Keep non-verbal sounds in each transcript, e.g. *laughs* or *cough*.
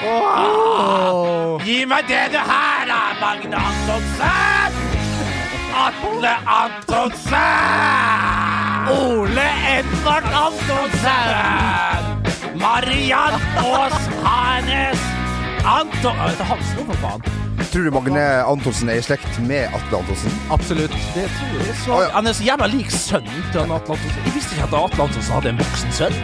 Gi meg det du her, da, Magne Antonsen! Atle Antonsen! Ole Edvard Antonsen! Mariann Aas Hanes Anton... Hansen for faen. Tror du Magne Antonsen er i slekt med Atle Antonsen? Absolutt. Det tror jeg. Så. Han er så jævla lik sønnen til Atle Antonsen. Jeg visste ikke at Atle Antonsen hadde en voksen sønn.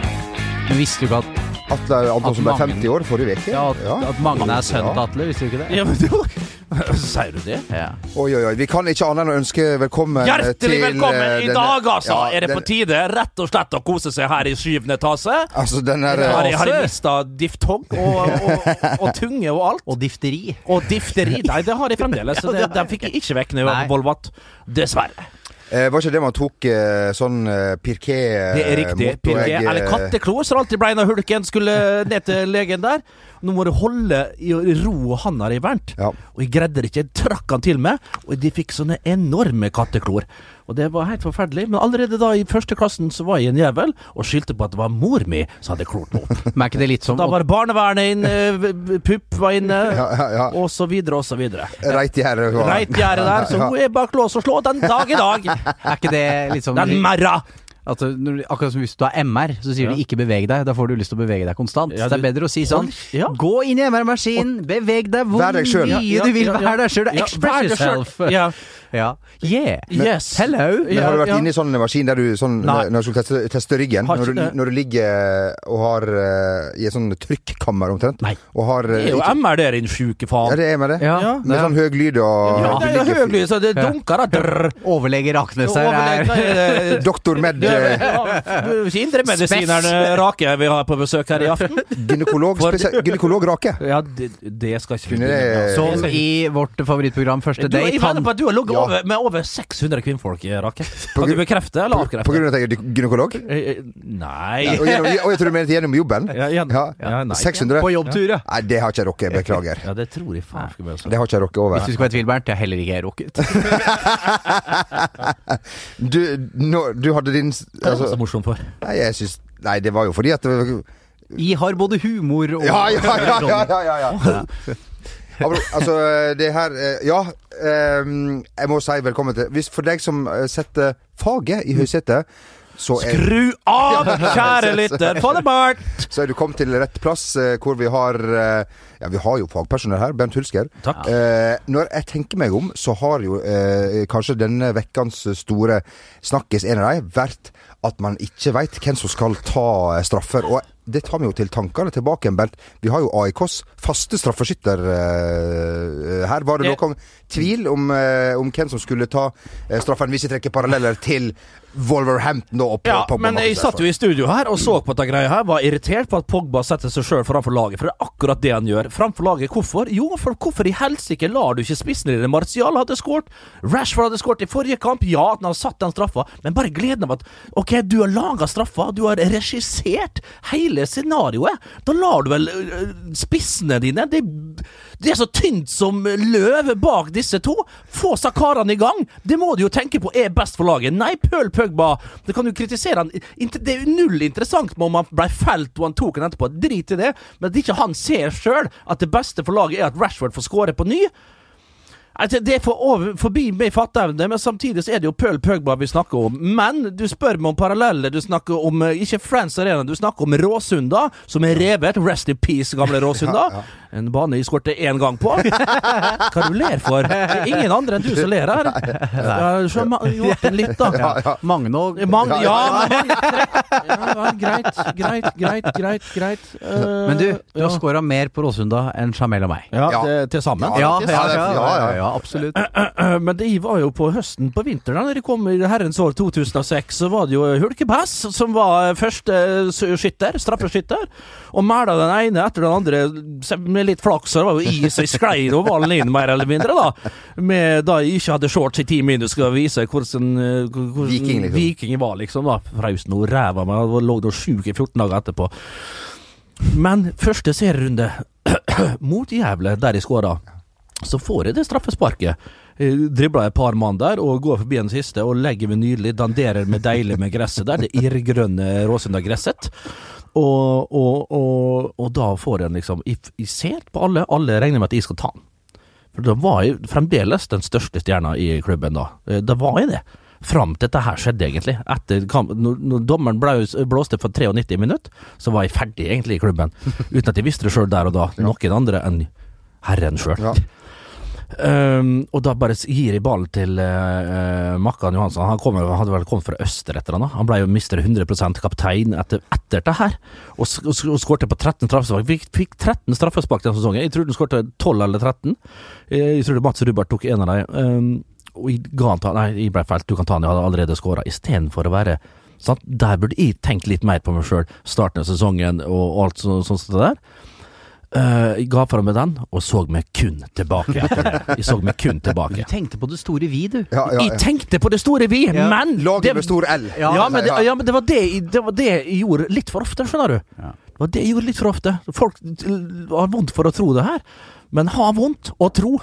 Men visste du ikke at, Atle Antonsen ble At Magne- 50 år forrige uke. ja, at, at Magne er sønnen til Ja. Atle? Visste du ikke det? Ja, men det var... *laughs* Sier du det? Ja. Oi, oi, oi. Vi kan ikke annet enn å ønske velkommen Hjertelig til velkommen! eh, I denne- dag, altså, Ja, er det på tide rett og slett å kose seg her i syvende etasje. Altså, den er Har eh, jeg, har jeg mista diftong og, og, og tunge og alt? Og difteri. Og difteri? Nei, det har jeg fremdeles. *laughs* Så det, den fikk jeg ikke vekk når jeg var på Volvat. Dessverre. Eh, Var ikke det man tok eh, sånn eh, pirké Det er riktig. motto, Pirke, eh, eller katteklo, som alltid ble når hulken skulle ned til legen der. Nå må du holde i ro handa di Bernt. Ja. Og jeg greide det ikke. Jeg trakk han til meg, og de fikk sånne enorme katteklor. Og det var helt forferdelig. Men allerede da i første klassen så var jeg en jævel, og skyldte på at det var mor mi som hadde klort meg opp. Men er ikke det litt som Da var barnevernet inne, *laughs* pupp var inne, Ja, ja, ja. og så videre og så videre. Reitgjerdet. var- Reitgjerdet der, så *laughs* hun er bak lås og slå den dag i dag. Er ikke det litt sånn Den merra! At du- Akkurat som hvis du har MR, så sier Ja. de 'ikke beveg deg'. Da får du lyst til å bevege deg konstant. Ja, så det er bedre å si sånn Ja. Gå inn i MR-maskinen, beveg deg hvor mye du vil. Vær deg sjøl. Express yourself. Ja. Yeah. Men, Yes. Hello. Men har du vært Ja, inne i sånn maskin der du sånn, Nei. når du skal teste, teste ryggen? Når du, når du ligger og har eh, i et sånn trykkammer omtrent? Nei. Og har eh, Det er jo MR der, din sjuke Ja, det er med det. Ja. Ja. Med sånn høy lyd og Ja, det er høy lyd, så det dunker da. Drrr. Overlege Raknes her er er *laughs* Doktor Med, eh, er indremedisineren Rake vi har på besøk her i aften. *laughs* gynekolog, gynekolog Rake. Ja, det, det skal ikke. Som i vårt favorittprogram Første Du, date. jeg mener på at du har ligget Ja. over, med over 600 kvinnfolk, Rake. På Kan du bekrefte eller På avkrefte? grunn av at jeg er gynekolog? Nei. Ja, Nei. Og, gjennom, og jeg tror du mener gjennom jobben? Ja, ja, Ja. ja, nei. 600? På jobbtur, ja. Nei, det har ikke jeg rukket. Beklager. Ja, det tror jeg faen skulle være så. Det har ikke jeg rukket over. Hvis du skal være i tvil, Bernt, det har heller ikke jeg rukket. *laughs* Du, no, du hadde din s- Hva er det så altså, morsomt for? Nei, jeg syns Nei, det var jo fordi at det Jeg har både humor og Ja, ja, ja, ja, ja, ja, ja. Altså, det her eh, Ja, ehm, jeg må si velkommen til hvis For deg som eh, setter faget i høysetet, så er Skru av, *laughs* kjære lytter! Få det bort! så er du kommet til rett plass, eh, hvor vi har Ja, vi har jo fagpersonell her. Bent Hulsker. Takk. Eh, når jeg tenker meg om, så har jo eh, kanskje denne vekkens store snakkis, en av dem, vært at man ikke veit hvem som skal ta straffer. Og det tar vi jo til tankene tilbake igjen, Bent. Vi har jo AIKs faste straffeskytter uh, her. Var det noen tvil om, uh, om hvem som skulle ta uh, straffen, hvis vi trekker paralleller til Wolverhampton og Pogba. Ja, Pogba? men jeg satt jo i studio her og så på dette greia her. Var irritert på at Pogba setter seg sjøl framfor laget. For det er akkurat det han gjør. Framfor laget. Hvorfor? Jo, for hvorfor i helsike lar du ikke spissen din? Martial hadde skåret. Rashford hadde skåret i forrige kamp. Ja, at han har satt den straffa, men bare gleden av at OK, du har laga straffa. Du har regissert hele scenarioet. Da lar du vel øh, spissene dine det, det er så tynt som løv bak disse to. Få Sakarene i gang. Det må du jo tenke på er best for laget. Nei, Pøl Pøgba. Det kan du kritisere han. Det er null interessant om han ble felt og han tok han etterpå. Drit i det. Men at ikke han ser sjøl at det beste for laget er at Rashford får skåre på ny. Altså, det er for over, forbi min fatteevne, men samtidig så er det jo Pøl Pøgba vi snakker om. Men du spør meg om paralleller. Du snakker om eh, ikke Friends Arena, du snakker om Råsunda, som er revet. Rest in peace, gamle Råsunda. En bane jeg skårte én gang på. Hva du ler for? Det er ingen andre enn du som ler her. Ja, Joakim litt, da. Magne og Mag ja, men, ja, greit, greit, greit, greit, greit. Uh, Men du, du har ja. scora mer på Råsunda enn Jamel og meg. Ja, Ja. det, til sammen. Ja, Ja, ja, ja, absolutt. Eh, *clears throat* Men de var jo på høsten, på vinteren, da de kom i herrens år 2006, så var det jo Hulkebass som var første skytter, straffeskytter, og mæla den ene etter den andre med litt flaks, så det var jo is, og sklei nå ballen inn, mer eller mindre, da. Med da jeg ikke hadde shorts i ti minutter, skal vise hvordan, eh, hvordan Viking, liksom. Viking var, liksom. da Fraus nå ræva meg, lå da sjuk i 14 dager etterpå. Men første serierunde *clears throat* mot Jævle, der de skåra, så får jeg det straffesparket. Eh, Dribler et par mann der og går forbi den siste og legger meg nydelig, danderer med deilig med gresset der. Det irrgrønne Råsunda-gresset. Og, og, og, og da får jeg liksom Jeg, ser på alle, alle regner med at jeg skal ta den. For da var jeg fremdeles den største stjerna i klubben da. Eh, Da var jeg det. Fram til dette her skjedde, egentlig. Etter kamp, når, når dommeren blåste for 93 minutter, så var jeg ferdig egentlig i klubben. Uten at jeg visste det sjøl der og da. Noen andre enn herren sjøl. Ja. Um, og da bare gir jeg ballen til uh, Makkan Johansson. Han, kom, hadde vel kommet fra Øster etter han da. Han ble jo mister 100 kaptein etter, etter det her. Og, og, og skårte på 13 straffespark. Vi fikk 13 straffespark den sesongen. Jeg trodde han skårte 12 eller 13. Jeg, Jeg trodde Mats Rubert tok en av dem. Um, og jeg ga han ta Nei, jeg ble feilt. Du kan ta han, jeg hadde allerede skåra. Istedenfor å være sant? Der burde jeg tenkt litt mer på meg sjøl. Starten av sesongen og alt sånt så, sånt der. Jeg ga fra meg den, og så meg kun tilbake etter det. Jeg så meg kun tilbake. Du tenkte på det store vi, du. Ja, ja, Jeg tenkte på det store vi, Ja. men Laget det, med stor L. ja, men det, ja, men det var det, jeg- det var det jeg gjorde litt for ofte, skjønner du. Ja. Det var det jeg gjorde litt for ofte. Folk har vondt for å tro det her, men ha vondt og tro.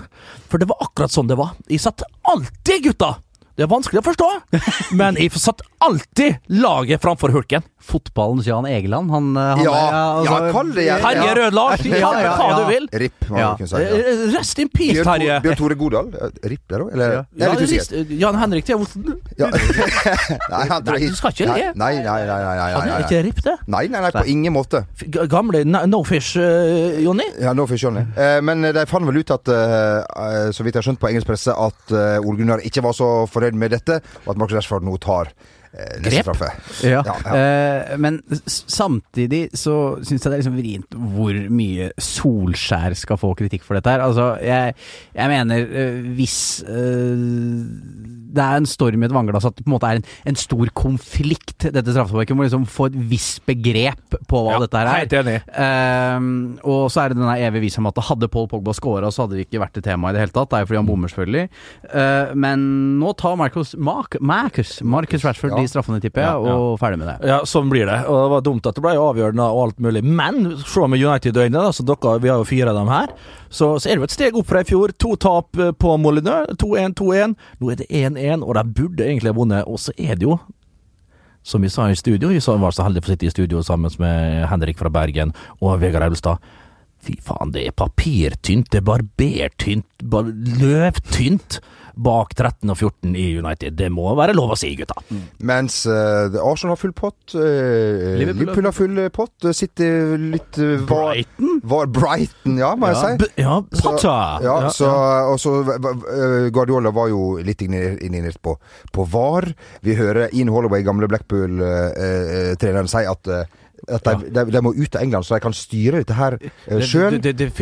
For det var akkurat sånn det var. Jeg satt alltid, gutta! Det er vanskelig å forstå, *laughs* men jeg satt alltid laget framfor hulken. Fotballens Jan Egeland, han, eh, han Ja, ja, kall det gjerne. Terje Ja. Rød Larsen, *laughs* Ja, ja, hva du vil. RIP, må Ja. man kunne si. Ja. Eh, Rest in peace, Bjørn, Terje. Bjørn Tore Godal? eh, RIP der òg, eller? Jeg Ja, er litt usikker. Jan Henrik Theosen. Ja. *laughs* Nei, han tror Nei, du skal ikke nei, le. Nei, nei, nei. nei, nei, Han er ikke RIP, det. Nei, nei, nei, på ingen måte. F- Gamle No Fish, eh, Jonny. Ja, No Fish Jonny. Eh, men de fant vel ut at, uh, eh, så vidt jeg har skjønt på engelsk presse, at eh, Ole Gunnar ikke var så fornøyd med dette, og at Marcus Rashford nå tar Grep. Ja, Ja, ja. eh, men samtidig så syns jeg det er liksom vrient hvor mye Solskjær skal få kritikk for dette her. Altså, jeg, jeg mener eh, hvis eh, det er en storm i et vannglass at det på en måte er en, en stor konflikt, dette straffesparket. Må liksom få et visst begrep på hva Ja, dette her er. helt enig. Ehm, og så er det denne evige visen om at hadde Paul Pogba scora, så hadde det ikke vært et tema i det hele tatt. Det er jo fordi han bommer, selvfølgelig. Eh, men nå tar Marcus, Marcus, Marcus Rashford Ja. De straffene, tipper jeg, Ja, og ferdig med det. Ja, sånn blir det. Og det var dumt at det ble avgjørende og alt mulig. Men se med United-øynene, så dere, vi har jo fire av dem her, så, så er det jo et steg opp fra i fjor. To tap eh, på Molineux. 2-1, 2-1. Nå er det 1-1, og de burde egentlig ha vunnet. Og så er det jo som vi sa i studio, vi var så heldige for å sitte i studio sammen med Henrik fra Bergen og Vegard Elvestad. Fy faen, det er papirtynt, det er barbertynt, bar løvtynt bak 13 og 14 i United. Det må være lov å si, gutta. Mens uh, Arsenal har full pott, uh, Liverpool Liverpool, har full pott, eh, City litt uh, var, Brighton? var Brighton, ja, må jeg si. B ja, Potter! Ja, så, og så uh, Guardiola var jo litt indignert på, på VAR. Vi hører Ian Holloway, gamle Blackpool-treneren, si at, at de, de, de må ut av England, så de kan styre dette her uh, sjøl.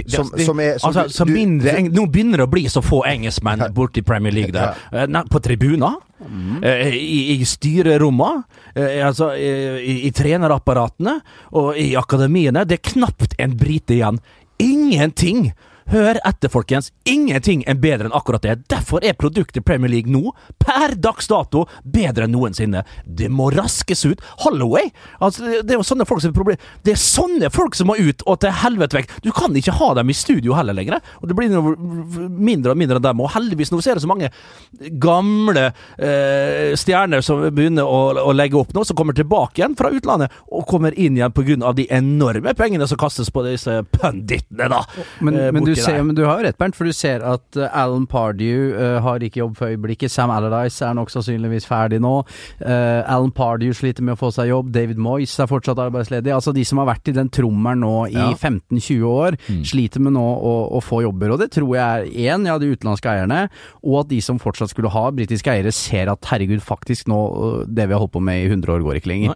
Som, som er som altså, du- så du- Nå begynner det å bli så få engelskmenn i Premier League der. Ja. På tribuner, Mm. i, i styrerommene, eh, altså, eh, i, i trenerapparatene og i akademiene. Det er knapt en brite igjen. Ingenting! Hør etter, folkens. Ingenting er bedre enn akkurat det. Derfor er produktet Premier League nå, per dags dato, bedre enn noensinne. Det må raskes ut. Holloway! Altså, det er jo sånne folk som er problem. Det er sånne folk som må ut, og til helvete vekk. Du kan ikke ha dem i studio heller lenger. Og det blir noe mindre og mindre av dem. Og heldigvis nå ser det så mange gamle eh, stjerner som begynner å, å legge opp nå, som kommer tilbake igjen fra utlandet, og kommer inn igjen pga. de enorme pengene som kastes på disse punditene, da. Men, eh, men, du borti ser, men du har jo rett, Bernt, for du ser at uh, Alan Pardew uh, har ikke jobb for øyeblikket. Sam Allardyce er nok sannsynligvis ferdig nå. Uh, Alan Pardew sliter med å få seg jobb. David Moyes er fortsatt arbeidsledig. Altså De som har vært i den trommelen nå i Ja. 15-20 år, Mm. sliter med nå å, å få jobber. Og det tror jeg er én, ja, de utenlandske eierne, og at de som fortsatt skulle ha britiske eiere, ser at herregud, faktisk nå, det vi har holdt på med i 100 år, går ikke lenger.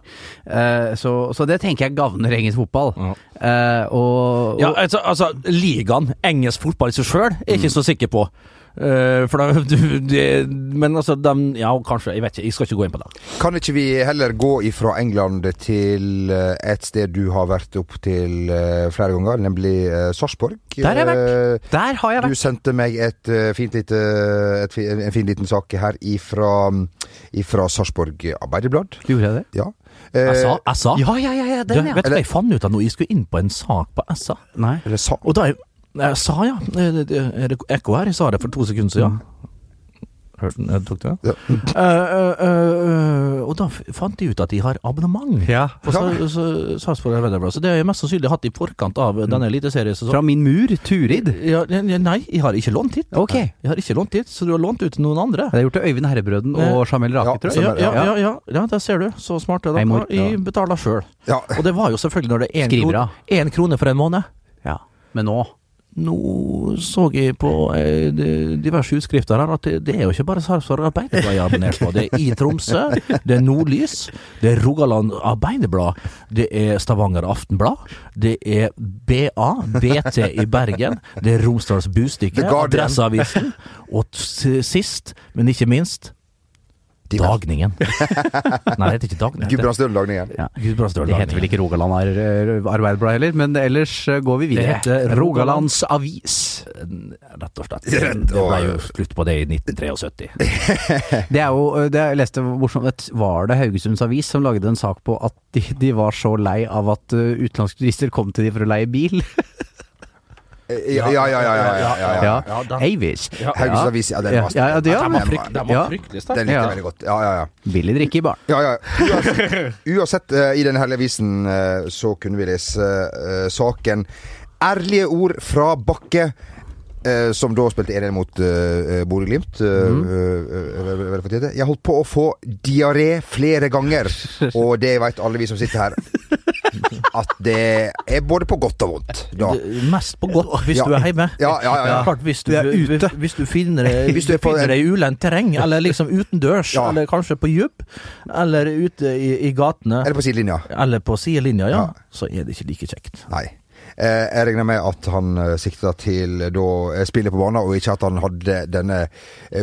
Så, så det tenker jeg gagner engelsk fotball. Ja. Eh, og, Ja, altså, altså ligaen, engelsk fotball i seg sjøl, er jeg ikke så sikker på. Uh, da, *laughs* du, de, men altså, de, Ja, kanskje. Jeg vet ikke. Jeg skal ikke gå inn på det. Kan ikke vi heller gå ifra England til eh, et sted du har vært opp til eh, flere ganger, nemlig uh, Sarpsborg? Der har jeg vært. Der har jeg Du sendte meg et, fint lite, et, en fin liten sak her ifra, ifra Sarpsborg Arbeiderblad. Gjorde jeg det? Ja. Eh, SA? SA? Ja, ja, ja, ja Du, den, ja. vet du hva jeg fant ut av nå? Jeg skulle inn på en sak på SA. Nei. Eller sa Og da jeg, jeg sa ja, Eh, er det ekko her? Jeg sa det for to sekunder siden. Hørte den? Jeg tok det? Ja. Uh, uh, uh, og da fant de ut at de har abonnement Ja. på Sa- Sa- Sarpsborg Arbeiderblad. Så det har jeg mest sannsynlig hatt i forkant av denne eliteseriesesongen. Fra min mur, Turid. Ja, nei, jeg har ikke lånt hit. Ok. Jeg har ikke lånt hit, så du har lånt ut til noen andre. Det er gjort til Øyvind Herrebrøden og Jamel Rake, Ja, tror Ja, jeg. ja, ja, ja, ja, der ser du. Så smart er Hei, mor. Jeg betaler sjøl. Ja. Og det var jo selvfølgelig når det er én krone for en måned. Ja. Men nå Nå så jeg på eh, diverse utskrifter her at det, det er jo ikke bare Sarpsborg Arbeiderblad jeg abonnerer på. Det er i Tromsø, det er Nordlys, det er Rogaland Arbeiderblad, det er Stavanger Aftenblad, det er BA, BT i Bergen, det er Romsdals Bustikke, Adresseavisen, og sist, men ikke minst, Dagningen. Nei, det heter ikke Dagningen. det Gudbrandsdølen-dagningen. ja. Det heter vel ikke Rogaland Ar- Arbeiderblad heller, men ellers eh, går vi videre. Det heter Rogalands Avis. Rett og slett. Det ble jo slutt på det i 1973. Det er jo, eh, det jeg leste morsomt, var det Haugesunds Avis som lagde en sak på at de, de var så lei av at eh, utenlandske turister kom til de for å leie bil? *laughs* Ja, ja, ja. ja, ja, ja, ja, ja. Ja, den- Avis. Ja. Haugesunds Avis, ja, den var ja, Den var- fryktelig sterk. Den likte jeg veldig godt. Ja, ja, ja. Billig drikke i baren. Ja, ja. Uansett, *laughs* uansett eh, i denne herlige avisen eh, så kunne vi lese eh, saken 'Ærlige ord fra Bakke'. eh, som da spilte 1-1 mot uh, Bodø-Glimt. Uh, Mhm. Jeg holdt på å få diaré flere ganger, *laughs* og det vet alle vi som sitter her. At det er både på godt og vondt. Da. Mest på godt hvis Ja. du er hjemme. Ja, ja, ja. ja. Klart hvis du, er ute. Hvis du finner deg, i ulendt terreng, eller liksom utendørs, Ja. eller kanskje på djup, eller ute i, i gatene, Eller på sidelinja. eller på sidelinja, ja, Ja. så er det ikke like kjekt. Nei. Eh, jeg regner med at han eh, sikta til da eh, spillet på banen, og ikke at han hadde denne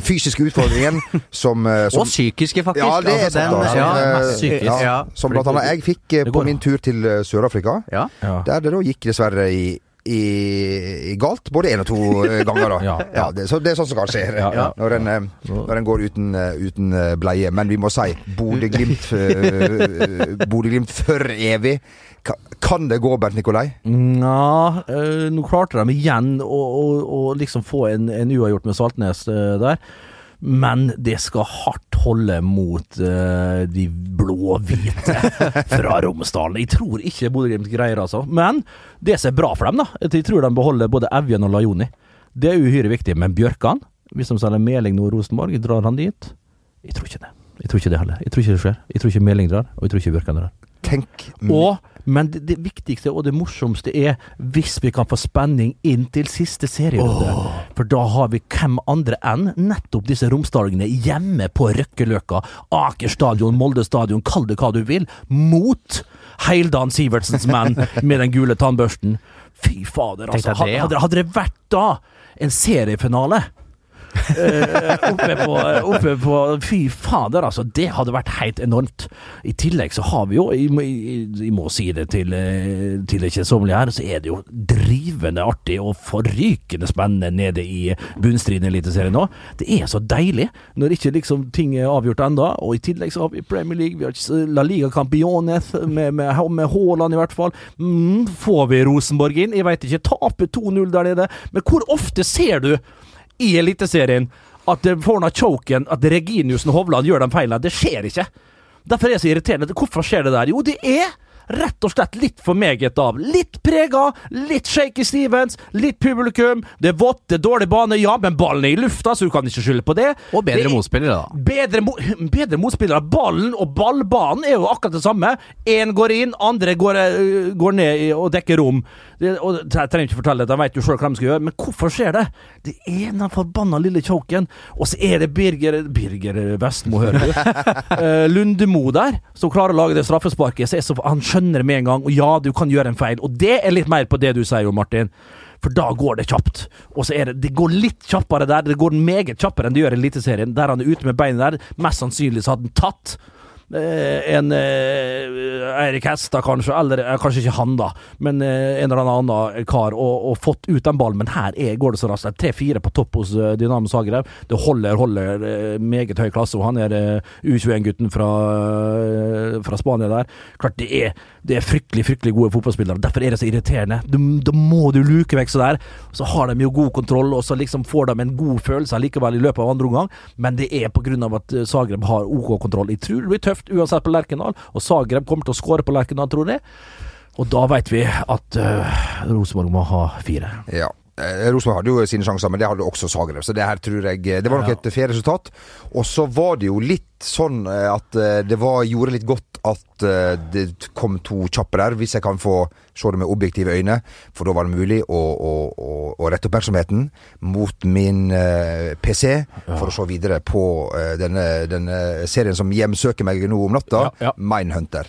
fysiske utfordringen *laughs* som, eh, som Og psykiske, faktisk. Ja, det er Altså, sant. den- da. ja, psykisk. ja, Ja. Som blant annet jeg fikk eh, på min tur til Sør-Afrika. ja. Ja. Der det da gikk dessverre i, i, i galt både én og to eh, ganger. da *laughs* Ja. det, så, det er sånn som kan skje Ja, ja. når en, eh, når en går uten, eh, uten bleie. Men vi må si Bodø-Glimt Bodø-Glimt for evig. Kan det gå, Bernt Nikolai? Nja, nå klarte de igjen å, å, å liksom få en, en uavgjort med Saltnes der. Men det skal hardt holde mot uh, de blå-hvite fra Romsdalen. Jeg tror ikke Bodø-Glimt greier, altså. Men det som er bra for dem, da, at jeg tror de beholder både Evjen og Lajoni. Det er uhyre viktig. Men Bjørkan, hvis de selger Meling nå Rosenborg, drar han dit? Jeg tror ikke det. Jeg tror ikke det heller. Jeg tror ikke det skjer. Jeg tror ikke Meling drar, og jeg tror ikke Bjørkan drar. Tenk Og, men det, det viktigste og det morsomste er hvis vi kan få spenning inn til siste serierunde. For da har vi hvem andre enn nettopp disse romsdalingene hjemme på Røkkeløkka, Aker stadion, Molde stadion, kall det hva du vil, mot Heildan Sivertsens menn *laughs* med den gule tannbørsten. Fy fader, altså. Hadde, hadde det vært da en seriefinale oppe, på, oppe på Fy fader, altså. Det hadde vært helt enormt. I tillegg så har vi jo, jeg, må- si det til, eh, til det kjedsommelige her, så er det jo drivende artig og forrykende spennende nede i bunnstriden i Eliteserien nå. Det er så deilig når ikke liksom ting er avgjort ennå. Og i tillegg så har vi Premier League, vi har La Liga Campiones med, med, med Haaland i hvert fall. Mm, får vi Rosenborg inn? Jeg veit ikke. Taper 2-0 der nede. Men hvor ofte ser du i Eliteserien at det får noe choken, at Reginiussen og Hovland gjør de feilene. Det skjer ikke. Derfor er jeg så irriterende. Hvorfor skjer det der? Jo, det er rett og slett litt for meget av. Litt prega, litt shaky Stevens, litt publikum. Det er vått, det er dårlig bane, ja, men ballen er i lufta, så du kan ikke skylde på det. Og bedre Det er- motspillere, da. Bedre, mo bedre motspillere. Ballen og ballbanen er jo akkurat det samme. Én går inn, andre går, eh, går ned og dekker rom. Det, og Jeg trenger ikke fortelle det, de vet jo sjøl hva de skal gjøre. Men hvorfor skjer det? Det er den forbanna lille choken. Og så er det Birger Birger Vestmo, hører du. *laughs* Eh, Lundemo der, som klarer å lage det straffesparket. Så er så, han skjønner det med en gang. Og ja, du kan gjøre en feil. Og det er litt mer på det du sier, Martin. For da går det kjapt. Og så er det, det går litt kjappere der. Det går meget kjappere enn det gjør i Eliteserien. Der han er ute med beinet der. Mest sannsynlig så hadde han tatt. Eh, en eh, Eirik Hestad, kanskje, eller eh, kanskje ikke han, da, men en eller annen kar, og, og fått ut den ballen. Men her er, går det så raskt. Tre-fire på topp hos Dynamo Zagreb. Det holder, holder meget høy klasse, og han er eh, U21-gutten fra, fra Spania der. Klart det er, det er fryktelig, fryktelig gode fotballspillere. Derfor er det så irriterende. Da må du luke vekk så der. Så har de jo god kontroll, og så liksom får de en god følelse likevel i løpet av andre omgang, men det er pga. at eh, Zagreb har OK kontroll. Jeg tror det blir tøft uansett på Lerkendal, og Zagreb kommer til å skåre på Lerkendal, tror jeg. Og da vet vi at uh, Rosenborg må ha fire. Ja. Eh, Rosenborg hadde jo sine sjanser, men det hadde også Zagreb. Så det her tror jeg Det var nok et fair resultat. Og så var det jo litt sånn eh, at eh, det var, gjorde litt godt at eh, det kom to kjappe der, hvis jeg kan få se det med objektive øyne. For da var det mulig å, å, å, å rette oppmerksomheten mot min eh, PC for å se videre på eh, denne, denne serien som hjemsøker meg nå om natta, Ja, ja. Mindhunter.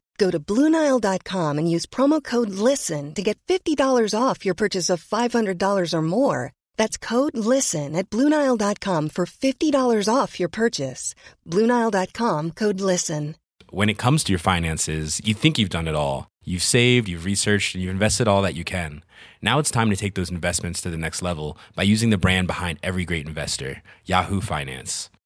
Go to Bluenile.com and use promo code LISTEN to get $50 off your purchase of $500 or more. That's code LISTEN at Bluenile.com for $50 off your purchase. Bluenile.com code LISTEN. when it comes to your finances, you think you've done it all. You've saved, you've researched, and you've invested all that you can. Now it's time to take those investments to the next level by using the brand behind every great investor, Yahoo Finance.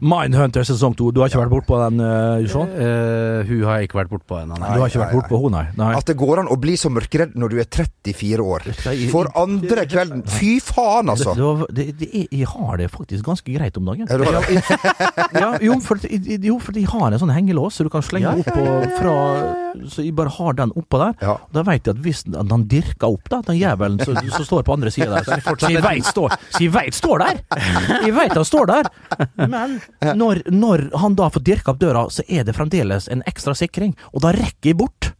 Mindhunter sesong to. Du har ikke vært bortpå den, uh, Sean? Uh, hun har jeg ikke vært bortpå ennå, nei. Du har ikke vært bortpå hun, nei? nei. At det går an å bli så mørkeredd når du er 34 år. For andre kvelden Fy faen, altså! Det, det, det, jeg har det faktisk ganske greit om dagen. Ja, du det. ja, jo, for, jo, for jeg har en sånn hengelås, så du kan slenge Ja, opp og fra Så jeg bare har den oppå der. Ja. Da vet jeg at hvis den dirker opp, da, den jævelen som står på andre sida der Så så jeg veit står, så jeg vet står der! Jeg vet han står der! Men når, når han da får dirka opp døra, så er det fremdeles en ekstra sikring, og da rekker jeg bort.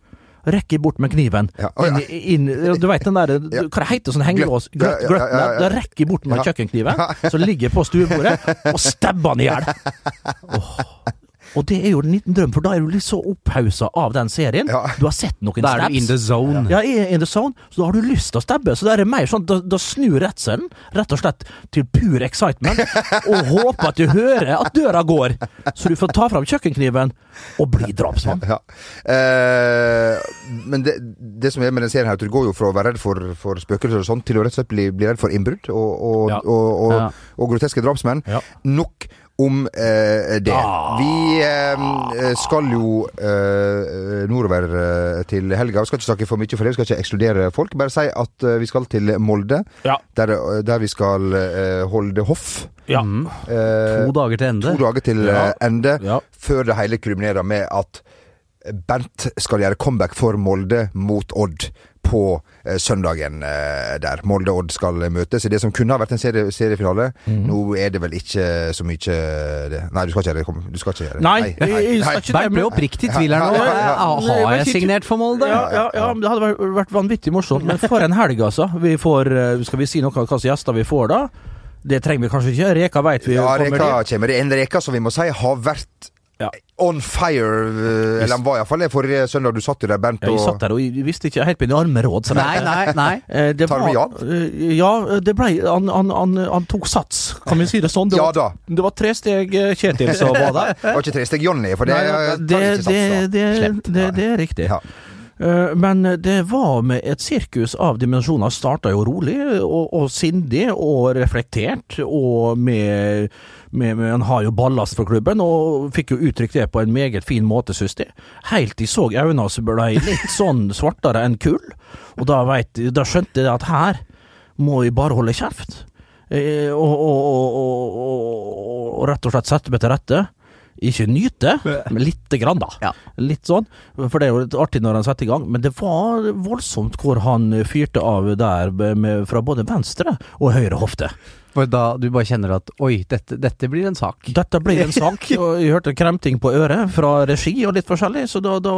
Rekker bort med kniven. Ja, å, ja. Inn, inn, du vet den der Ja. Hva det heter sånn hengelås? Ja, ja. Da rekker jeg bort med kjøkkenkniven, som ligger på stuebordet, og stabber han i hjel. *laughs* Åh. Og det er jo en liten drøm, for da er du litt så opphausa av den serien. Ja. Du har sett noen Da er du in the zone. Ja, jeg er in the zone, så da har du lyst til å stabbe. Så da er det mer sånn, da, da snur redselen rett og slett til pur excitement, og *laughs* håper at du hører at døra går, så du får ta fram kjøkkenkniven og bli drapsmann. Ja. Eh, men det, det som er med den serien her, at du går jo fra å være redd for, for spøkelser og sånn, til å rett og slett bli, bli redd for innbrudd og, og, Ja. og, og, Ja. og groteske drapsmenn. Ja. Nok om eh, det. Ah. Vi eh, skal jo eh, nordover eh, til helga. Vi skal ikke snakke for mye for det, vi skal ikke ekskludere folk. Bare si at eh, vi skal til Molde, Ja. der, der vi skal eh, holde hoff. Ja. Mm. Eh, To dager til ende. to dager til Ja. ende, Ja. før det hele kulminerer med at Bernt skal gjøre comeback for Molde mot Odd på eh, søndagen eh, der. Molde-Odd skal møtes i det som kunne ha vært en serie, seriefinale. Mhm. Nå er det vel ikke så mye det. Nei, du skal ikke gjøre det. Kom, Du skal ikke gjøre det. Nei, jeg- jeg skal ikke ble oppriktig i tvil her nå. Ja, ja, ja. Eh, Har jeg signert for Molde? Ja, ja, ja, men det hadde vært, vanvittig morsomt. Men for en helg, altså. Vi får, eh, skal vi si noe om hvilke gjester vi får da? Det trenger vi kanskje ikke. Reka veit vi Ja, kommer Reka dit. kommer. Det er en Reka som vi må si har vært Ja. on fire. eh, Eller han var iallfall det forrige søndag. Du satt jo der, Bernt. Ja, jeg satt der og jeg visste ikke helt mine armeråd. så Nei, nei, nei. *laughs* Eh, Det Tar du var, eh, ja, det ble han, han, han, han tok sats, kan vi si det sånn. Det Ja var, da. det var tre steg Kjetil som var der. *laughs* Det var ikke tresteg Johnny, for det Nei, tar det, ikke sats. det, det, det, det er riktig. Ja. Eh, Men det var med et sirkus av dimensjoner. Starta jo rolig og, og sindig og reflektert, og med, med, med Han har jo ballast for klubben, og fikk jo uttrykt det på en meget fin måte, syns de. Helt de så øynene hans ble litt sånn svartere enn kull, og da, vet, da skjønte jeg at her må vi bare holde kjeft. Eh, og, og, og, og rett og slett sette meg til rette. Ikke nyte, men lite grann, da. Ja. Litt sånn. For det er jo litt artig når han setter i gang. Men det var voldsomt hvor han fyrte av der med, fra både venstre og høyre hofte. For da du bare kjenner at oi, dette, dette blir en sak. Dette blir en sak, *laughs* og jeg hørte kremting på øret fra regi og litt forskjellig, så da, da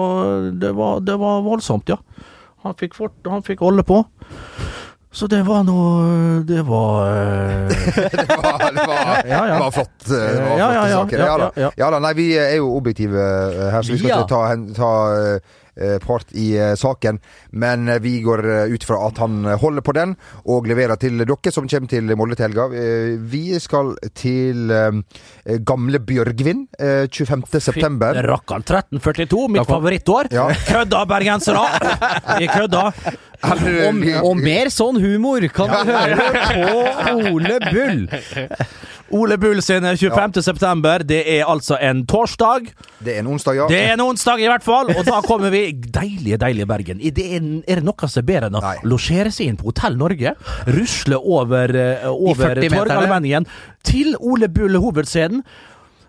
det, var, det var voldsomt, ja. Han fikk, fort, han fikk holde på. Så det var noe Det var eh, *laughs* det, var, det, var, Ja, ja. var flott. Det var Ja, ja, flotte saker. ja, Ja, da. ja, nei, vi er jo objektive eh, her, så vi skal ikke ta, ta eh, part i saken. Men vi går ut fra at han holder på den, og leverer til dere som kommer til Molde til helga. Vi skal til gamle Bjørgvin eh, 25. september. 1342, mitt favorittår. Kødda, bergensere! *laughs* Vi kødda. Og, og mer sånn humor kan du høre på Ole Bull. Ole Bull sin 25. september, det er altså en torsdag. Det er en onsdag, ja. Det er en onsdag i hvert fall, og da kommer vi deilige, deilige Bergen. Det er, er det noe som er bedre enn å losjere seg inn på Hotell Norge, rusle over, eh, over Torgallmenningen til Ole Bull hovedscenen.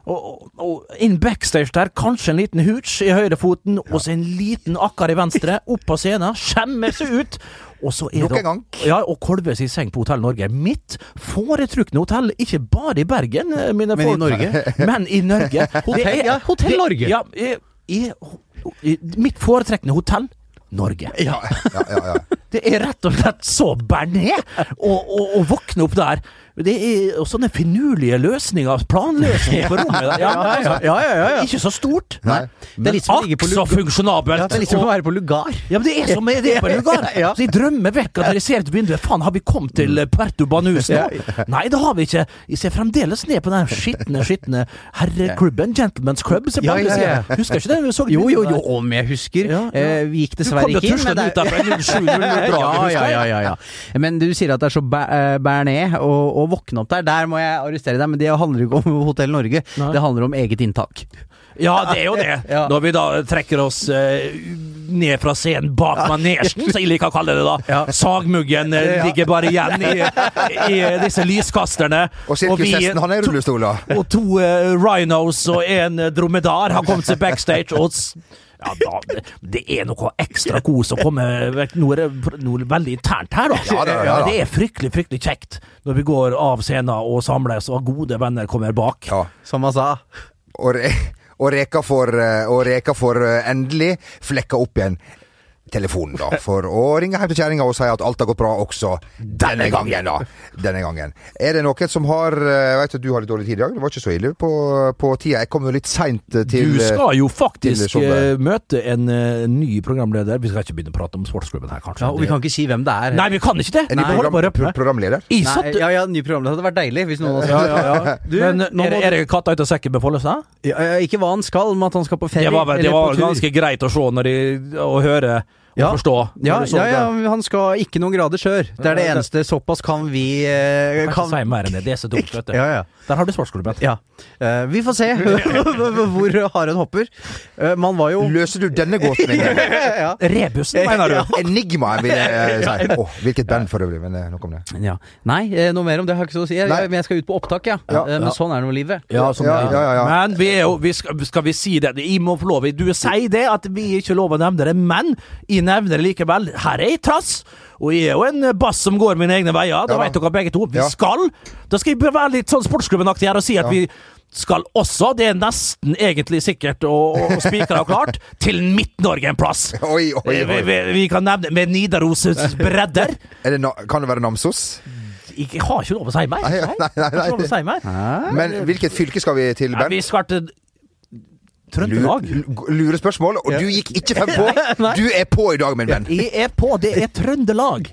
Og, og, inn backstage der, kanskje en liten hooch i høyrefoten, og så en liten akkar i venstre. *laughs* Opp på scenen, skjemmer seg ut. Og så er det. Ja, og Kolves i seng på Hotell Norge. Mitt foretrukne hotell, ikke bare i Bergen, eh, mine Men i. Norge? *laughs* Men i Norge. *laughs* Hotell- ja, Hotell det- Norge. Ja, i, i, mitt foretrekne hotell Norge. Ja, ja, ja, ja. Det er rett og slett så å, å, å våkne opp der. Det er og sånne finurlige løsninger, planløsninger på rommet der. *laughs* Ja, ja, ja, ja, ja. Ikke så stort, Nei. På akk så funksjonabelt. Det er litt som å være på lugar. Ja, men det er som det er på *laughs* lugar. Så jeg drømmer vekk at dere ser ut vinduet. Faen, har vi kommet til eh, Puerto Banus nå? *laughs* Nei, det har vi ikke. Jeg ser fremdeles ned på den skitne, skitne herreklubben. Gentlemen's Club. Ser på Ja, andre ja, ja. Husker ikke det? Vi så Jo, jo, jo, om jeg husker. Ja, ja. Eh, vi gikk dessverre ikke inn. tuslende ut derfra i 07.00-draget, ja, husker ja, jeg. ja, ja, ja. Men du sier at det er så bæ- ned bernet å, å våkne opp der. Der må jeg arrestere deg, men det handler ikke om Hotell Norge. Nei. Det handler om eget inntak. Ja, det er jo det. *laughs* Ja. Når vi da trekker oss eh, ned fra scenen bak manesjen, som jeg liker å kalle det da. Ja. Sagmuggen eh, ligger bare igjen i, i disse lyskasterne. Og sirkushesten, han er i rullestol, da. Og to eh, rhinos og en eh, dromedar har kommet seg backstage. Og ja, da, det, det er noe ekstra kos å komme noe, noe veldig internt her, da. Ja, det, ja. Det er fryktelig, fryktelig kjekt når vi går av scenen og samles, og gode venner kommer bak. Ja. Som han sa. Og, re og Reka får, eh, og Reka får eh, endelig flekka opp igjen telefonen, da, for å ringe hjem til kjerringa og si at alt har gått bra også denne gangen, da. Denne gangen. Er det noen som har eh, Jeg vet at du har litt dårlig tid i dag, det var ikke så ille på, på tida. Jeg kom jo litt seint til Du skal jo faktisk eh, møte en eh, ny programleder. Vi skal ikke begynne å prate om sportsklubben her, kanskje. Ja, og vi kan ikke si hvem det er. Nei, vi kan ikke det! En ny program, programleder. Nei, ja, ja, ny programleder. Det hadde vært deilig hvis noen ja, ja, ja. Du, *laughs* Men nå er, må- er det katta ut av sekken med Follestad? Ja, ja, ikke hva han skal, men at han skal på ferie. Det var, det eller på var tur. ganske greit å se når de, og høre og å forstå. Ja, ja, ja, han skal ikke noen grader sør. Det er det eneste. Såpass kan vi eh, Kan. Det er så dumt, vet du. Ja, ja. Der har du sportsklubben. ja. Eh, vi får se *laughs* hvor haren hopper. Eh, man var jo Løser du denne gåten? Ingrid? *laughs* ja. Rebusen, mener du? Enigma, vil jeg si. Åh, hvilket band for øvrig, men eh, nok om det. ja. Nei, eh, noe mer om det har jeg ikke så å si. Jeg, men jeg skal ut på opptak, ja. Ja. Eh, men Ja. sånn er nå livet. Ja, sånn Ja, det. ja, ja, ja. Men vi er jo vi skal, skal vi si det Jeg må få lov Du sier det at vi ikke lover lov å nevne det, men jeg nevner det likevel. Her er ei trass. Og jeg er jo en bass som går mine egne veier. Da Ja vet dere begge to. Vi Ja. skal Da skal jeg være litt sånn sportsklubbenaktig her og si at Ja. vi skal også, det er nesten egentlig sikkert og, og spikra og klart, *laughs* til Midt-Norge en plass. *laughs* Oi, oi, oi. vi, vi kan nevne med Nidaros' bredder. *laughs* Er det kan det være Namsos? Jeg har ikke lov å si mer. Nei, nei, nei, nei. si mer. Men hvilket fylke skal vi til, Ja, Bernt? vi skal til Trøndelag. Lure, lure spørsmål, og du gikk ikke fem *laughs* på! Du er på i dag, min venn. Jeg er på, det er Trøndelag.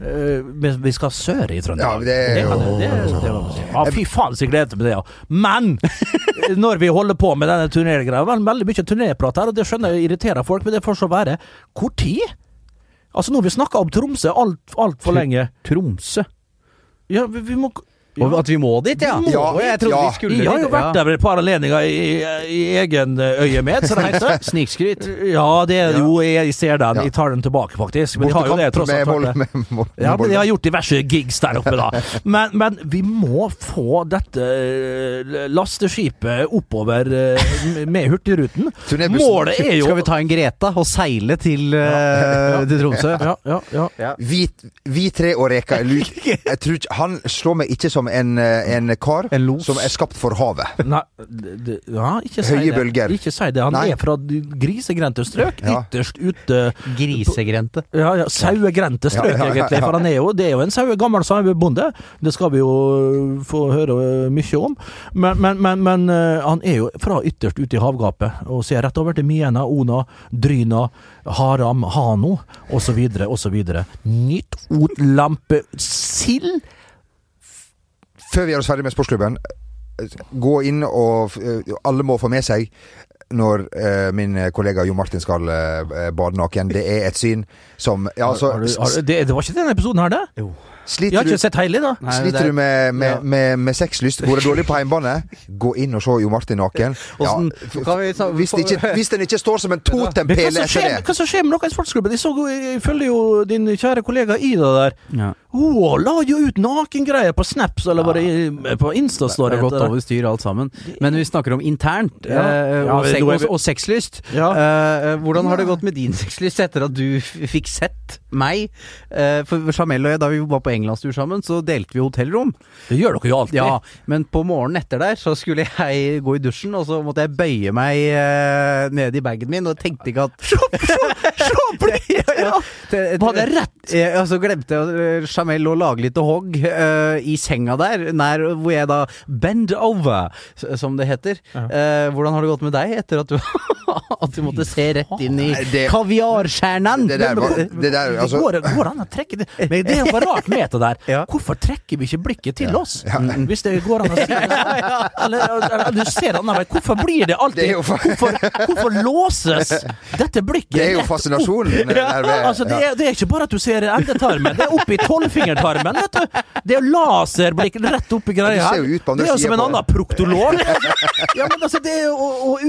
Men vi skal sør i Trøndelag. Ja, det er jo- fy faen, så jeg gleder meg til det. Men *laughs* når vi holder på med denne turnégreia Veldig mye turnéprat her, og det skjønner jeg irriterer folk, men det får så være. Hvor tid? Altså, nå har vi snakka om Tromsø altfor alt for lenge. Tromsø. Ja, vi, vi må Og at vi må dit, ja? Må Å, jeg trodde Ja. vi skulle Jeg har jo vært der ved et par anledninger i, i egen øye øyemed, som det heter. *laughs* Snikskryt. Ja, det er jo Jeg ser den. Jeg tar den tilbake, faktisk. Men de har jo det tross alt. Med Ja, men de har gjort diverse gigs der oppe, da. *laughs* Men, men vi må få dette lasteskipet oppover med Hurtigruten. Målet er jo Skal vi ta en Greta og seile til, *laughs* til Tromsø? ja, ja, ja. Vi, vi tre og Reka. Jeg tror ikke, Han slår meg ikke som en, eh, en kar En som er skapt for havet. Nei, ja, ikke si Høye det. bølger. Ikke si det. Han Nei. er fra grisegrendte strøk. Ja. Ytterst ute Grisegrendte? Ja, ja, sauegrendte strøk, Ja, ja, ja, egentlig. For han er jo, det er jo en saue, gammel sauebonde. Det skal vi jo øh, få høre øh, mye om. Men, men, men, men han er jo fra ytterst ute i havgapet og ser rett over til Miena, Ona, Dryna, Haram, Hano osv. osv. Nytt otlampe sild. Før vi gjør oss ferdig med sportsklubben, eh, gå inn og eh, Alle må få med seg når eh, min kollega Jo Martin skal eh, bade naken. Det er et syn som ja, altså, Har du, har, du- det, det var ikke denne episoden her, det? Jeg Sliter har ikke sett hele, da. Nei, Sliter er- du med, med, ja. med, med sexlyst? Går det dårlig på hjemmebane? Gå inn og se Jo Martin naken. *laughs* Ja, f- vi ta- hvis, ikke, hvis den ikke står som en totempæl etter skjer, det hva som skjer med dere i sportsklubben? Jeg, følger jo din kjære kollega Ida der. Ja. Hun la jo ut nakengreier på Snaps, eller det i- på Insta-story? Det har gått over styr alt sammen. Men vi snakker om internt, Ja. eh, Ja, og, vi- og, og sexlyst. Ja. Uh, hvordan har det gått med din sexlyst etter at du fikk sett meg? Uh, for Jamel og jeg, da vi var på englandstur sammen, så delte vi hotellrom. Det gjør dere jo alltid. Ja, men på morgenen etter der så skulle jeg gå i dusjen, og så måtte jeg bøye meg uh, ned i bagen min, og tenkte ikke at Se på det! *laughs* Ja. Var det rett? Jeg, så glemte jeg Jamel å lage litt hogg i senga der, nær hvor jeg da Bend over, som det heter. Eh, hvordan har det gått med deg etter at du, *laughs* at du måtte se rett inn i kaviarstjernen? Det der var det der, altså, går, går an å trekke det Men det er jo rart med det der. *laughs* Ja. Hvorfor trekker vi ikke blikket til oss? Hvis det går an å si det. *laughs* Eller, eller du ser annen vei. Hvorfor blir det alltid Det for... hvorfor, hvorfor låses dette blikket? Det er jo fascinasjonen Ja, altså, det, er, det er ikke bare at du ser endetarmen, det er oppi tolvfingertarmen. vet du. Det er laserblikk rett oppi greia Ja, her. andre Det er jo som en annen proktolog. Ja, men altså, det er jo, og, og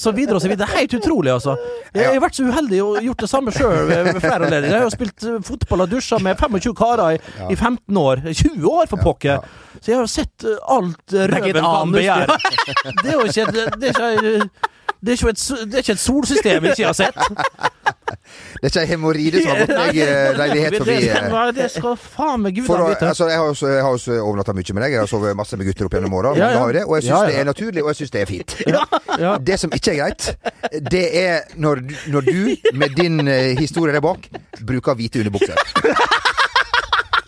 så videre. Det er helt utrolig, altså. Jeg har vært så uheldig og gjort det samme sjøl ved flere anledninger. Jeg har jo spilt eh, fotball og dusja med 25 karer i, i 15 år. 20 år, for pokker. Så jeg har jo sett eh, alt røven kan begjære. *laughs* Det er jo ikke Det det er ikke det er, et, det er ikke et solsystem jeg ikke har sett. Det er ikke ei hemoroide som har gått meg eh, leilighet forbi. Det, eh. det, skal faen meg gudene vite. altså, jeg har jo jeg har jo overnatta mye med deg. Jeg har sovet masse med gutter opp gjennom åra. Ja, ja. Og jeg syns Ja, det er naturlig, og jeg syns det er fint. *laughs* *laughs* Det som ikke er greit, det er når, når du, med din eh, historie der bak, bruker hvite underbukser. *laughs*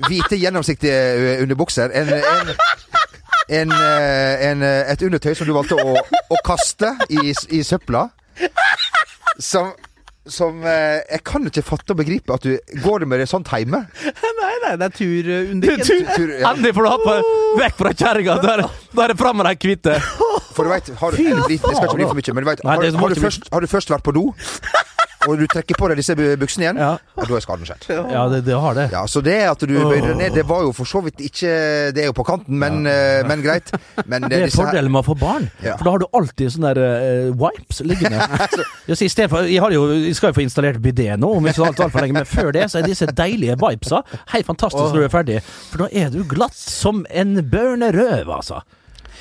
Hvite, gjennomsiktige underbukser. En, en, en, eh, en, eh, et undertøy som du valgte å, å kaste i, i søpla. Som som eh, Jeg kan ikke fatte og begripe at du Går det med det sånt hjemme? Nei, nei, det er turundiken. Tur- ja. Endelig får du hoppe vekk fra kjerringa. Da er det- fram med de hvite. For du vet, har, det skal ikke bli for mye, men du vet, har, har, du først, har du først vært på do, og du trekker på deg disse buksene igjen, Ja. ja, da er skaden skjedd. Ja, det, det har det. Ja, Så det at du bøyde deg ned, det var jo for så vidt ikke Det er jo på kanten, men, eh, men greit. Men *laughs* Det er disse her- fordelen med å få barn. Ja. For da har du alltid sånne der, uh, wipes liggende. *laughs* Jeg, sier, i for, jeg, har jo, jeg skal jo få installert bidé nå, om ikke alt, altfor lenge, men før det så er disse deilige vipesa helt fantastisk når du er ferdig. For da er du glatt som en børnerøv, altså.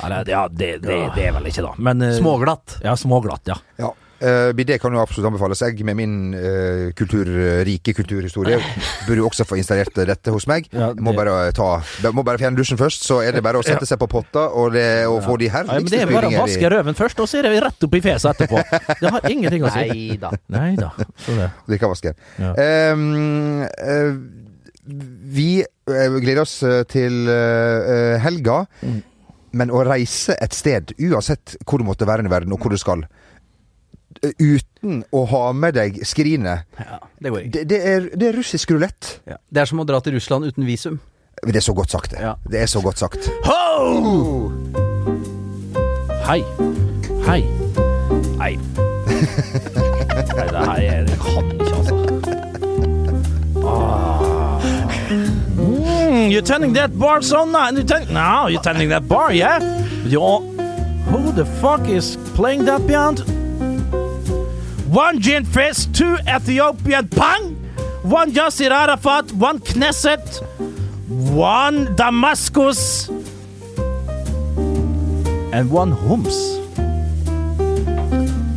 Eller, ja, det, det, det er vel ikke, da. Men, uh, Småglatt. Ja, småglatt, ja. ja. Uh, Bidé kan jo absolutt anbefales. Jeg med min eh, kultur, rike kulturhistorie burde jo også få installert dette hos meg. Ja, det... må bare ta Må bare fjerne dusjen først, så er det bare å sette seg på potta og, det, og få de Ja, men det er bare å vaske røven først, og så er det rett opp i fjeset etterpå. Det har ingenting å si. Nei da. Nei da. Så det. Drikkevasken. Ja. Um, eh, vi eh, gleder oss eh, til eh, helga, Mm. men å reise et sted, uansett hvor du måtte være i verden, og hvor du skal, eh, uten å ha med deg skrinet, Ja, det går ikke. det, det, er, det er russisk rulett. Ja. Det er som å dra til Russland uten visum. Det er så godt sagt, det. Ja. Det er så godt sagt. Ho! Hei. Hei. Nei. Nei, det her er Det kan ikke, altså. Ah. Mm, you're tending that bar so nice. You're tend- no, you're tending that bar, yeah? You're, who the fuck is playing that beyond? One gin fizz, two Ethiopian pang, one Yasser Arafat, one Knesset, one Damascus, and one Hums.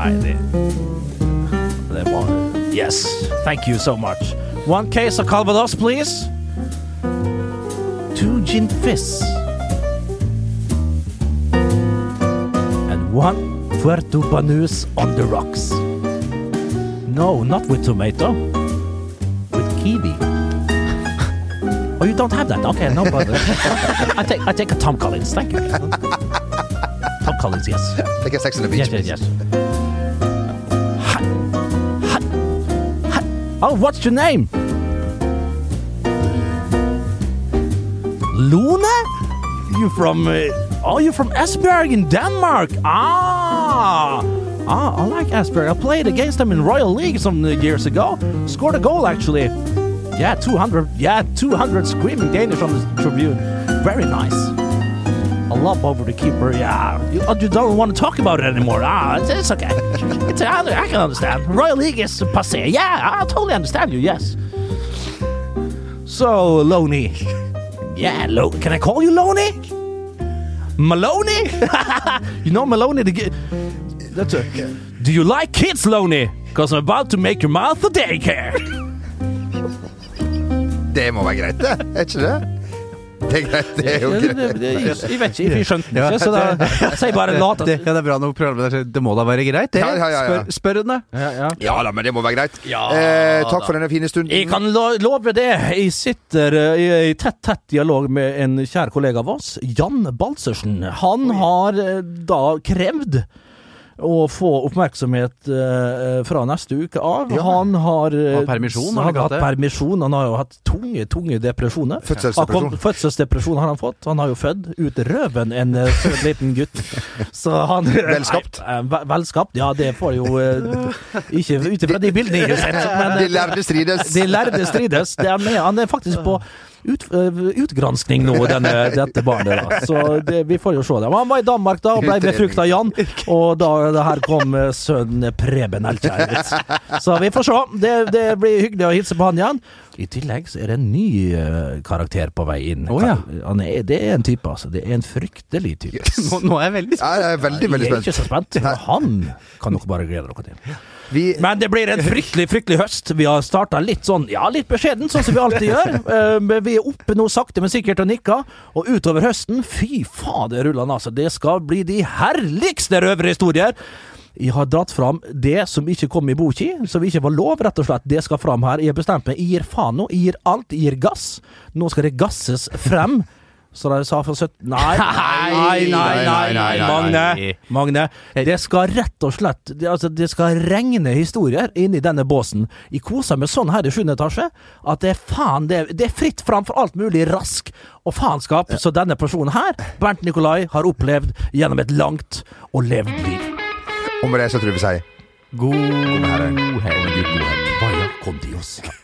I did. Yes, thank you so much. One case of Calvados, please. Two gin fizz. And one Puerto Banús on the rocks. No, not with tomato. With kiwi. *laughs* Oh, you don't have that? Okay, no bother. *laughs* I take I take a Tom Collins. Thank you. Tom Collins, yes. Tenk Sex on the Beach. Yes, yes, yes. Oh, what's your name? Luna? You from? Uh, oh, you from Esbjerg in Denmark? Ah. Ah, I like Esbjerg. I played against them in Royal League some years ago. Scored a goal actually. Yeah, 200. Yeah, 200 screaming Danish on the tribune. Very nice. A lob over the keeper. Yeah, you, uh, you don't want to talk about it anymore. Ah, it's, it's okay. *laughs* It's, I, I can understand. Royal League is passé. Yeah, I totally understand you. Yes. So, Loney. *laughs* Yeah, Lo- can I call you Loney? Maloney? *laughs* you know Maloney the That's Do you like kids, Loney? Because I'm about to make your mouth a daycare. *laughs* Det må være greit, det. Er ikke det? Det er greit, det er jo greit. Jeg vet ikke, vi skjønte den ikke, så da *laughs* jeg sier bare lat. Det, ja, det er bra nok programmet der. Det må da være greit, det? Ja, ja, ja, ja. Spør, spør henne. Ja, ja. Ja da, men det må være greit. eh, takk for denne fine stunden. Jeg kan lo- love det. Jeg sitter eh, i i tett, tett dialog med en kjær kollega av oss, Jan Balsersen. Han har eh, da krevd å få oppmerksomhet eh, fra neste uke av. Ja. Han har eh, Har permisjon, har Han han har hatt permisjon. Han har jo hatt tunge, tunge depresjoner. Fødselsdepresjon. Han kom- Fødselsdepresjon har han fått. Han har jo født ut røven en eh, søt liten gutt. *laughs* Så han Velskapt. Eh, velskapt, ja det får jo Ikke ut ifra de bildene jeg har sett, men *laughs* De lærde strides. de lærde strides. Det er med, han er faktisk på ut, øh, utgranskning nå, denne, dette barnet. da Så det, vi får jo se det. Han var i Danmark da og ble befrukta Jan, og da det her kom øh, sønnen Preben Elkjær. *laughs* Så vi får se. Det, det blir hyggelig å hilse på han igjen. I tillegg så er det en ny øh, karakter på vei inn. Oh, ja. han er, det er en type, altså. Det er en fryktelig type. Nå, nå er jeg veldig Ja, jeg er veldig, veldig Jeg er ikke så spent. Han kan dere bare glede dere til. Vi, Men det blir en fryktelig fryktelig høst. Vi har starta litt sånn, ja, litt beskjeden, sånn som vi alltid gjør. *laughs* Eh, men vi er oppe nå sakte, men sikkert og nikker. Og utover høsten, fy fader rullan, altså. Det skal bli de herligste røverhistorier. Jeg har dratt fram det som ikke kom i boka, som ikke var lov, rett og slett. Det skal fram her. Jeg har bestemt meg. Jeg gir faen nå. Jeg gir alt. Jeg gir gass. Nå skal det gasses frem. *laughs* Så de sa for 17 *laughs* Nei, nei, nei, nei, Magne. Magne. Det skal rett og slett det, altså, det skal regne historier inni denne båsen. Jeg koser meg sånn her i 7. etasje at det er faen det, det er fritt fram for alt mulig rask og faenskap som denne personen her, Bernt Nikolai, har opplevd gjennom et langt og levd liv. Med det så tror vi sier God herre. helg. Vaya con Dios. When